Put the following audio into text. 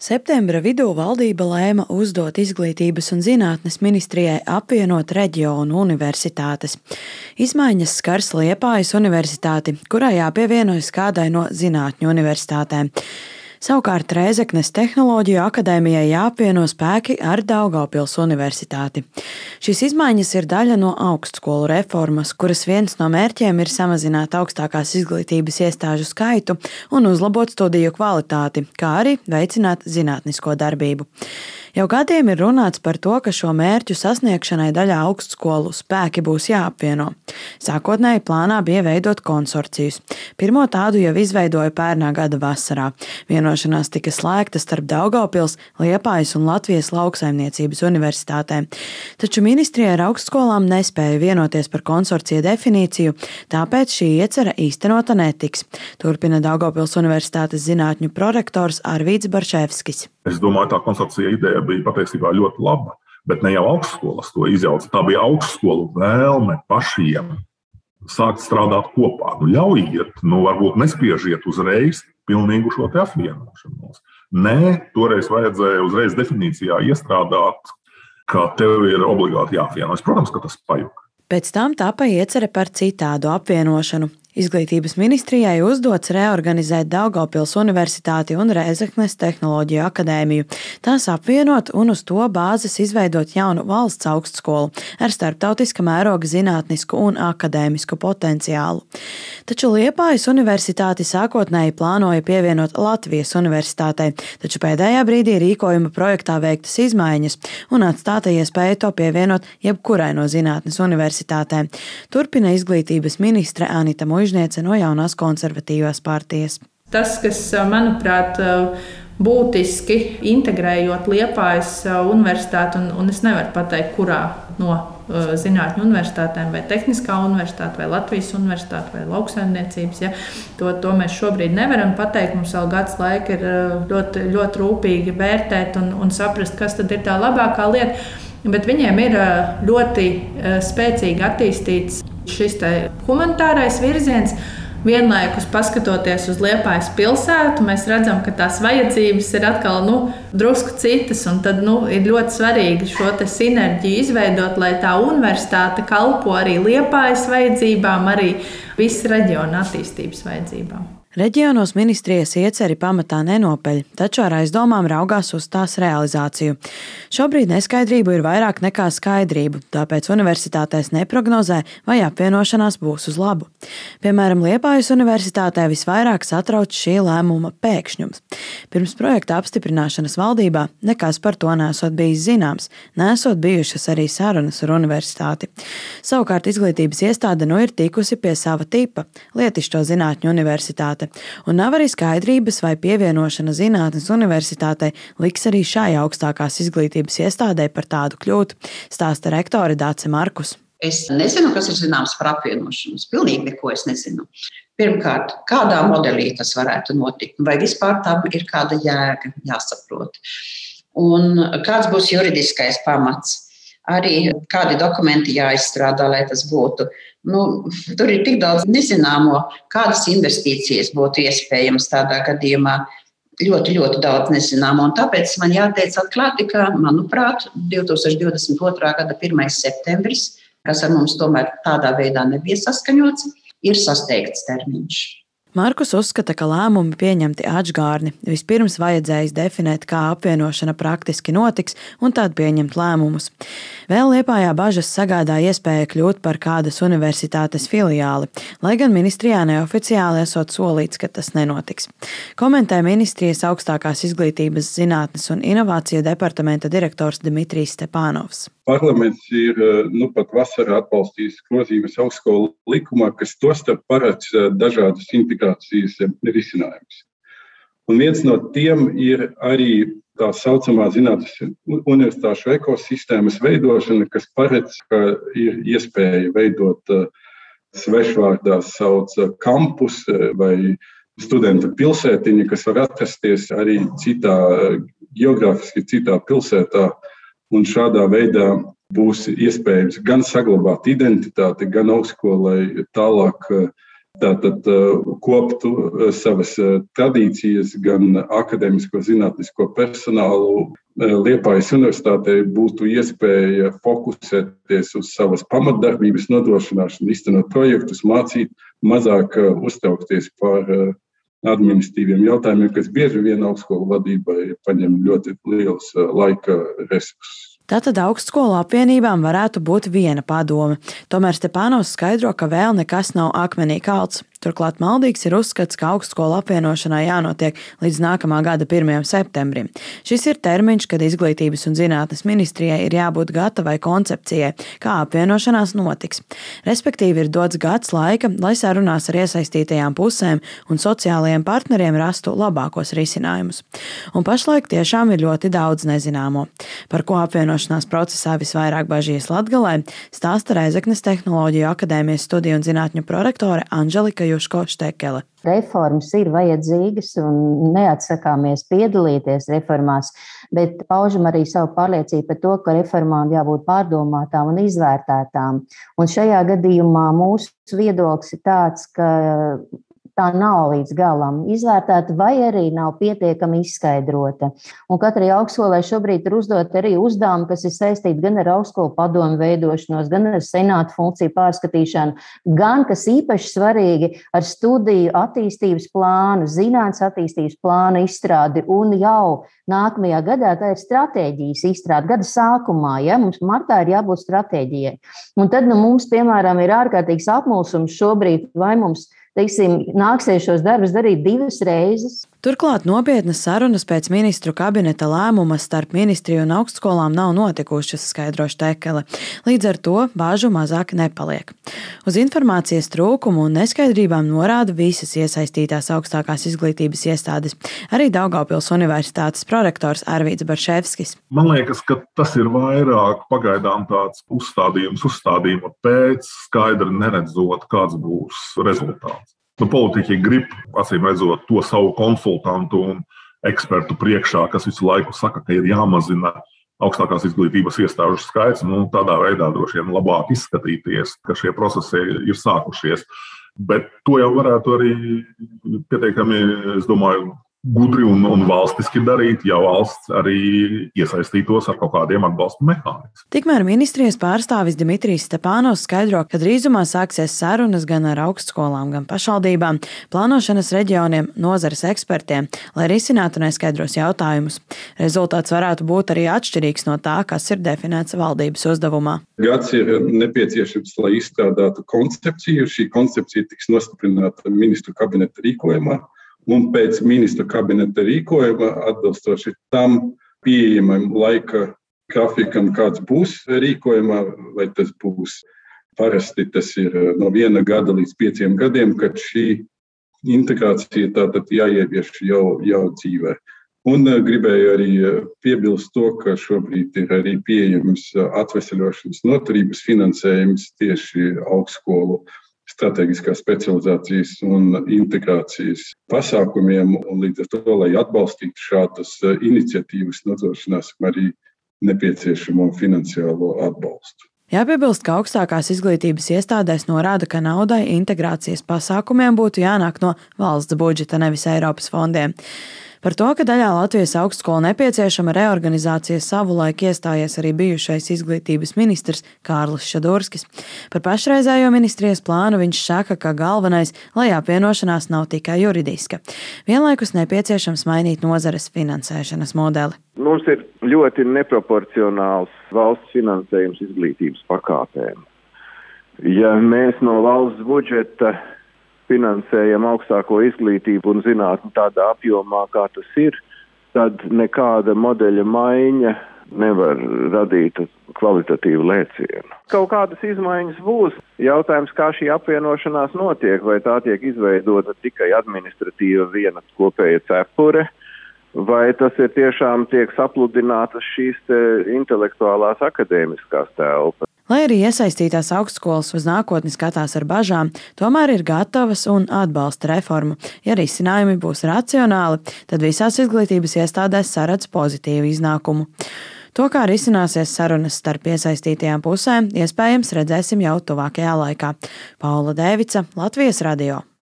Septembra vidū valdība lēma uzdot izglītības un zinātnes ministrijai apvienot reģionu universitātes. Izmaiņas skars Liepājas universitāti, kurai jāpievienojas kādai no zinātņu universitātēm. Savukārt Rēzeknes tehnoloģiju akadēmijai jāapvieno spēki ar Daugavpils universitāti. Šīs izmaiņas ir daļa no augstskolu reformas, kuras viens no mērķiem ir samazināt augstākās izglītības iestāžu skaitu un uzlabot studiju kvalitāti, kā arī veicināt zinātnisko darbību. Jau gadiem ir runāts par to, ka šo mērķu sasniegšanai daļā augstskolu spēki būs jāapvieno. Sākotnēji plānā bija veidot konsorcijus. Pirmo tādu jau izveidoja pērnā gada vasarā. Vienošanās tika slēgta starp Daugaupils, Liepājas un Latvijas lauksaimniecības universitātēm. Taču ministrija ar augstskolām nespēja vienoties par konsorcija definīciju, tāpēc šī iecerē īstenota netiks. Turpina Daugaupils Universitātes zinātņu prorektors Arvīts Barševskis. Es domāju, tā konsorcija ideja bija patiesībā ļoti laba. Bet ne jau augstskolas to izjauca. Tā bija augstskolu vēlme pašiem sākt strādāt kopā. Nu, ļaujiet, nu, varbūt nespiežiet uzreiz pilnīgu šo apvienošanos. Nē, toreiz vajadzēja uzreiz definīcijā iestrādāt, ka tev ir obligāti jāapvienojas. Protams, ka tas pajuka. Pēc tam tāpa iecerē par citādu apvienošanu, Izglītības ministrijai uzdots reorganizēt Daugopils Universitāti un Rēzeknes Tehnoloģiju akadēmiju, tās apvienot un uz to bāzes izveidot jaunu valsts augstskolu ar starptautiska mēroga zinātnisku un akadēmisku potenciālu. Taču Liepājas universitāti sākotnēji plānoja pievienot Latvijas universitātei, taču pēdējā brīdī rīkojuma projektā veiktas izmaiņas un atstāta iespēja to pievienot jebkurai no zinātnes universitātēm, turpina izglītības ministre Anita Muļa mužniece no jaunās konservatīvās partijas. Tas, kas, manuprāt, būtiski integrējot Liepājas universitāti, un, un es nevaru pateikt, kurā no zinātņu universitātēm, vai tehniskā universitāte, vai Latvijas universitāte, vai lauksaimniecības. Ja? To, to mēs šobrīd nevaram pateikt. Mums vēl gads laika ir ļoti, ļoti rūpīgi vērtēt un, un saprast, kas tad ir tā labākā lieta. Bet viņiem ir ļoti spēcīgi attīstīts šis humanitārais virziens. Vienlaikus, paskatoties uz Liepājas pilsētu, mēs redzam, ka tās vajadzības ir atkal nu, drusku citas. Tad nu, ir ļoti svarīgi šo sinerģiju izveidot, lai tā universitāte kalpo arī Liepājas vajadzībām, arī visas reģiona attīstības vajadzībām. Reģionos ministrijas ieceri pamatā nenopeļ, taču ar aizdomām raugās uz tās realizāciju. Šobrīd neskaidrību ir vairāk nekā skaidrību, tāpēc universitātēs neprognozē, vai apvienošanās būs uz labu. Piemēram, Liepājas universitātē visvairāk satrauc šī lēmuma pēkšņums. Pirms projekta apstiprināšanas valdībā nekas par to nesot bijis zināms, nesot bijušas arī sarunas ar universitāti. Savukārt izglītības iestāde nu ir tikusi pie sava tipa - Lietišķo zinātņu universitāte universitāte, un nav arī skaidrības, vai pievienošana zinātnes universitātei liks arī šai augstākās izglītības iestādē par tādu kļūt, stāsta rektore Dāce Markus. Es nezinu, kas ir zināms par apvienošanu. Es pilnīgi neko es nezinu. Pirmkārt, kādā modelī tas varētu notikt, vai vispār tam ir kāda jēga jāsaprot. Un kāds būs juridiskais pamats? Arī kādi dokumenti jāizstrādā, lai tas būtu Nu, tur ir tik daudz nezināmo, kādas investīcijas būtu iespējamas tādā gadījumā. Ļoti, ļoti daudz nezināmo. Un tāpēc man jāteic atklāti, ka, manuprāt, 2022. gada 1. septembris, kas ar mums tomēr tādā veidā nebija saskaņots, ir sasteigts termiņš. Markus uzskata, ka lēmumi pieņemti atžgārni. Vispirms vajadzējis definēt, kā apvienošana praktiski notiks, un tad pieņemt lēmumus. Vēl Liepājā bažas sagādā iespēja kļūt par kādas universitātes filiāli, lai gan ministrijā neoficiāli esot solīts, ka tas nenotiks. Komentē ministrijas augstākās izglītības, zinātnes un inovāciju departamenta direktors Dimitrijs Stepānovs. Parlaments ir eh, nu, pat vasarā atbalstījis grozījumus augstskolu likumā, kas tostarp paredz eh, dažādas integrācijas eh, risinājumus. Un viens no tiem ir arī tā saucamā zinātnes universitāšu ekosistēmas veidošana, kas paredz, ka ir iespēja veidot svešvārdā sauc kampus vai studentu pilsētiņu, kas var atrasties arī citā, geogrāfiski citā pilsētā Un šādā veidā būs iespējams gan saglabāt identitāti, gan augstskolai tālāk eh, Tātad koptu savas tradīcijas, gan akadēmisko, zinātnisko personālu. Liepājas universitātei būtu iespēja fokusēties uz savas pamatdarbības nodrošināšanu, iztenot projektus, mācīt, mazāk uztraukties par administratīviem jautājumiem, kas bieži vien augstskolu vadībai paņem ļoti liels laika resursus. Tātad augstskolu apvienībām varētu būt viena padome. Tomēr Stepānos skaidro, ka vēl nekas nav akmenī kalts. Turklāt maldīgs ir uzskats, ka augstskolu apvienošanai jānotiek līdz nākamā gada 1. septembrim. Šis ir termiņš, kad Izglītības un zinātnes ministrijai ir jābūt gatavai koncepcijai, kā apvienošanās notiks. Respektīvi, ir dots gads laika, lai sarunās ar iesaistītajām pusēm un sociālajiem partneriem rastu labākos risinājumus. Un pašlaik tiešām ir ļoti daudz nezināmo. Par ko apvienošanās procesā visvairāk bažīs Latgalē, stāsta Reizeknes Tehnoloģiju akadēmijas studiju un zinātņu prorektore Anželika Juško Štekele. Reformas ir vajadzīgas un neatsakāmies piedalīties reformās, bet paužam arī savu pārliecību par to, ka reformām jābūt pārdomātām un izvērtētām. Un šajā gadījumā mūsu viedoklis ir tāds, ka tā nav līdz galam izvērtēta vai arī nav pietiekami izskaidrota. Un katrai augstskolai šobrīd ir uzdot arī uzdevumi, kas ir saistīti gan ar augstskolu padomu veidošanos, gan ar senātu funkciju pārskatīšanu, gan, kas īpaši svarīgi, ar studiju attīstības plānu, zinātnes attīstības plānu izstrādi un jau nākamajā gadā tā ir stratēģijas izstrāde. Gada sākumā, ja mums martā ir jābūt stratēģijai. Un tad nu, mums, piemēram, ir ārkārtīgs apmulsums šobrīd, vai mums teiksim, nāksies šos darbus darīt divas reizes. Turklāt nopietnas sarunas pēc ministru kabineta lēmuma starp ministriju un augstskolām nav notikušas, skaidro Štekele. Līdz ar to bāžu mazāk nepaliek. Uz informācijas trūkumu un neskaidrībām norāda visas iesaistītās augstākās izglītības iestādes, arī Daugaupils Universitātes prorektors Arvīts Barševskis. Man liekas, ka tas ir vairāk pagaidām tāds uzstādījums, uzstādījuma pēc, skaidri neredzot, kāds būs rezultāts. Nu, politiķi grib, acīm redzot, to savu konsultantu un ekspertu priekšā, kas visu laiku saka, ka ir jāmazina augstākās izglītības iestāžu skaits. Nu, tādā veidā droši vien labāk izskatīties, ka šie procesi ir sākušies. Bet to jau varētu arī pietiekami, es domāju, gudri un, un valstiski darīt, ja valsts arī iesaistītos ar kaut kādiem atbalsta mehānismiem. Tikmēr ministrijas pārstāvis Dimitrijs Stepānos skaidro, ka drīzumā sāksies sarunas gan ar augstskolām, gan pašvaldībām, plānošanas reģioniem, nozares ekspertiem, lai risinātu neskaidros jautājumus. Rezultāts varētu būt arī atšķirīgs no tā, kas ir definēts valdības uzdevumā. Gads ir nepieciešams, lai izstrādātu koncepciju. Šī koncepcija tiks nostiprināta ministru kabineta rīkojumā un pēc ministra kabineta rīkojuma atbilstoši tam pieejamam laika grafikam, kāds būs rīkojumā, vai tas būs parasti tas ir no viena gada līdz pieciem gadiem, kad šī integrācija tātad jāievieš jau, jau dzīvē. Un eh, gribēju arī eh, piebilst to, ka šobrīd ir arī pieejams atvesaļošanas noturības finansējums tieši augstskolu strateģiskās specializācijas un integrācijas pasākumiem. Un līdz ar to, lai atbalstītu šādas eh, iniciatīvas, nodrošināsim arī nepieciešamo finansiālo atbalstu. Jāpiebilst, ka augstākās izglītības iestādēs norāda, ka naudai integrācijas pasākumiem būtu jānāk no valsts budžeta, nevis Eiropas fondiem. Par to, ka daļā Latvijas augstskolu nepieciešama reorganizācija savulaik iestājies arī bijušais izglītības ministrs Kārlis Šadurskis. Par pašreizējo ministrijas plānu viņš saka, ka galvenais, lai apvienošanās nav tikai juridiska. Vienlaikus nepieciešams mainīt nozares finansēšanas modeli. Mums ir ļoti neproporcionāls valsts finansējums izglītības pakāpēm. Ja mēs no valsts budžeta finansējam augstāko izglītību un zinātni tādā apjomā, kā tas ir, tad nekāda modeļa maiņa nevar radīt kvalitatīvu lēcienu. Kaut kādas izmaiņas būs. Jautājums, kā šī apvienošanās notiek, vai tā tiek izveidota tikai administratīva viena kopēja cepure, vai tas ir tiešām tiek sapludinātas šīs intelektuālās akadēmiskās telpas. Lai arī iesaistītās augstskolas uz nākotni skatās ar bažām, tomēr ir gatavas un atbalsta reformu. Ja risinājumi būs racionāli, tad visās izglītības iestādēs saredz pozitīvu iznākumu. To, kā risināsies sarunas starp iesaistītajām pusēm, iespējams redzēsim jau tuvākajā laikā. Paula Dēvica, Latvijas radio.